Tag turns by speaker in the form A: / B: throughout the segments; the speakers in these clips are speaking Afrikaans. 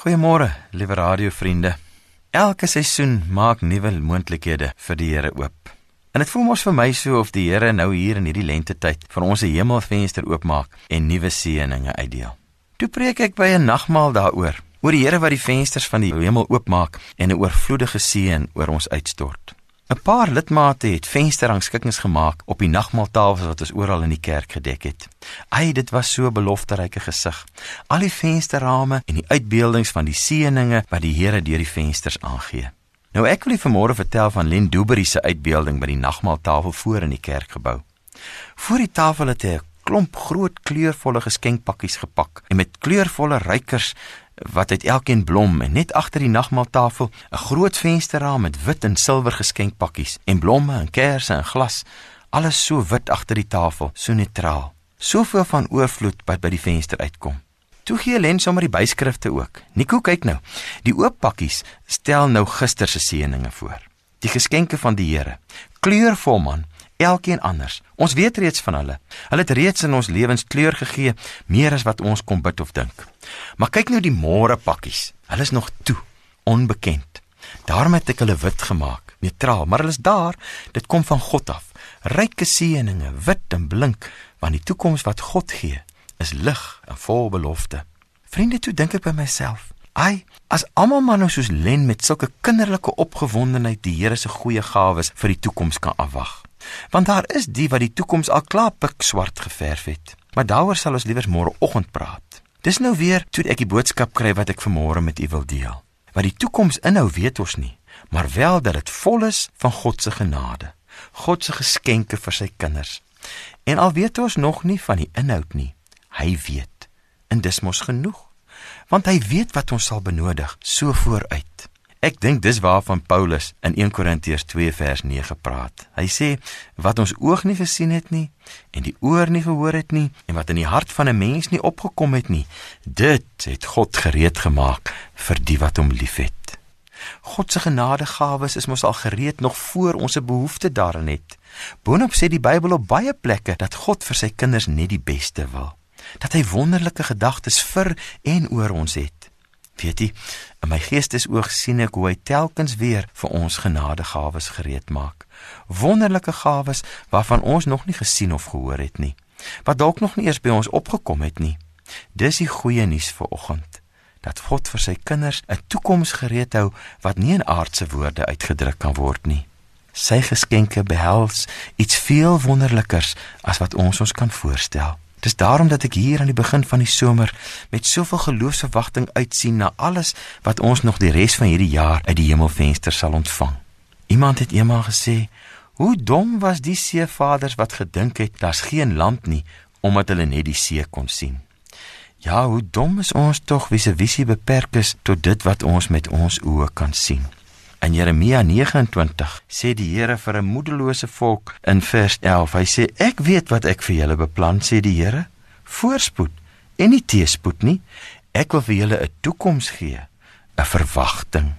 A: Goeiemôre, liewe radiovriende. Elke seisoen maak nuwe moontlikhede vir die Here oop. En dit voel mos vir my so of die Here nou hier in hierdie lentetyd vir ons 'n hemelvenster oopmaak en nuwe seëninge uitdeel. Toe preek ek by 'n nagmaal daaroor, oor die Here wat die vensters van die hemel oopmaak en 'n oorvloedige seën oor ons uitstort. 'n Paar lidmate het vensterrangskikkings gemaak op die nagmaaltafels wat ons oral in die kerk gedek het. Ai, dit was so 'n belofteryke gesig. Al die vensterrame en die uitbeeldings van die seëninge wat die Here deur die vensters aangee. Nou ek wil vanmôre vertel van Len Dubery se uitbeelding by die nagmaaltafel voor in die kerkgebou. Voor die tafel het hy 'n klomp groot kleurvolle geskenkpakkies gepak en met kleurvolle rykers wat uit elkeen blom en net agter die nagmaaltafel 'n groot vensterraam met wit en silwer geskenkpakkies en blomme en kersse en glas alles so wit agter die tafel so neutraal. Soveel van oorvloed wat by die venster uitkom. Toe gee Len sommer die byskrifte ook. Nico kyk nou. Die oop pakkies stel nou gister se seëninge voor. Die geskenke van die Here. Kleurvol man elkeen anders. Ons weet reeds van hulle. Hulle het reeds in ons lewens kleur gegee, meer as wat ons kon bid of dink. Maar kyk nou die môre pakkies. Hulle is nog toe, onbekend. Daarom het ek hulle wit gemaak, neutraal, maar hulle is daar. Dit kom van God af. Ryke seëninge, wit en blink, want die toekoms wat God gee, is lig en vol belofte. Vriende, toe dink ek by myself, ai, as almal maar nou soos Len met sulke kinderlike opgewondenheid die Here se goeie gawes vir die toekoms kan afwag. Want daar is die wat die toekoms al klaar pikswart geverf het. Maar daaroor sal ons liewer môreoggend praat. Dis nou weer toe ek die boodskap kry wat ek vanmôre met u wil deel. Wat die toekoms inhou, weet ons nie, maar wel dat dit vol is van God se genade, God se geskenke vir sy kinders. En al weet ons nog nie van die inhoud nie, hy weet. En dis mos genoeg. Want hy weet wat ons sal benodig so vooruit. Ek dink dis waarvan Paulus in 1 Korintiërs 2 vers 9 praat. Hy sê wat ons oog nie gesien het nie en die oor nie gehoor het nie en wat in die hart van 'n mens nie opgekom het nie, dit het God gereed gemaak vir die wat hom liefhet. God se genadegawes is mos al gereed nog voor ons 'n behoefte daarin het. Boonop sê die Bybel op baie plekke dat God vir sy kinders net die beste wil. Dat hy wonderlike gedagtes vir en oor ons het. Weet jy, in my geestesoog sien ek hoe hy telkens weer vir ons genadegawes gereed maak. Wonderlike gawes waarvan ons nog nie gesien of gehoor het nie, wat dalk nog nie eers by ons opgekom het nie. Dis die goeie nuus vir oggend, dat God vir sy kinders 'n toekoms gereed hou wat nie in aardse woorde uitgedruk kan word nie. Sy geskenke behels iets veel wonderlikers as wat ons ons kan voorstel. Dis daarom dat ek hier aan die begin van die somer met soveel geloofsverwagting uitsien na alles wat ons nog die res van hierdie jaar uit die hemelvenster sal ontvang. Iemand het eendag gesê, "Hoe dom was die seevaders wat gedink het daar's geen land nie omdat hulle net die see kon sien." Ja, hoe dom is ons tog wie se visie beperk is tot dit wat ons met ons oë kan sien. In Jeremia 29 sê die Here vir 'n moedelose volk in vers 11. Hy sê: "Ek weet wat ek vir julle beplan," sê die Here. "Voorspoed en nie teëspoed nie. Ek wil vir julle 'n toekoms gee, 'n verwagting."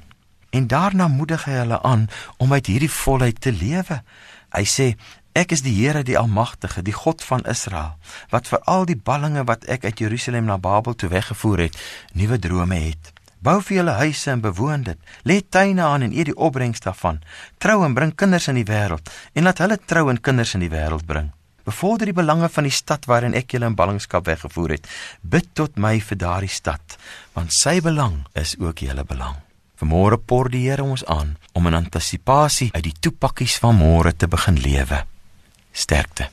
A: En daarna moedig hy hulle aan om uit hierdie volheid te lewe. Hy sê: "Ek is die Here, die Almagtige, die God van Israel, wat vir al die ballinge wat ek uit Jerusalem na Babel toe weggevoer het, nuwe drome het." Bou vir julle huise en bewoon dit. Lê tuine aan en eet die opbrengs daarvan. Trou en bring kinders in die wêreld en laat hulle trou en kinders in die wêreld bring. Bevorder die belange van die stad waarin ek julle in ballingskap weggevoer het. Bid tot my vir daardie stad, want sy belang is ook julle belang. Vanmôre por die Here ons aan om in antisisipasie uit die toepakkies van môre te begin lewe. Sterkte.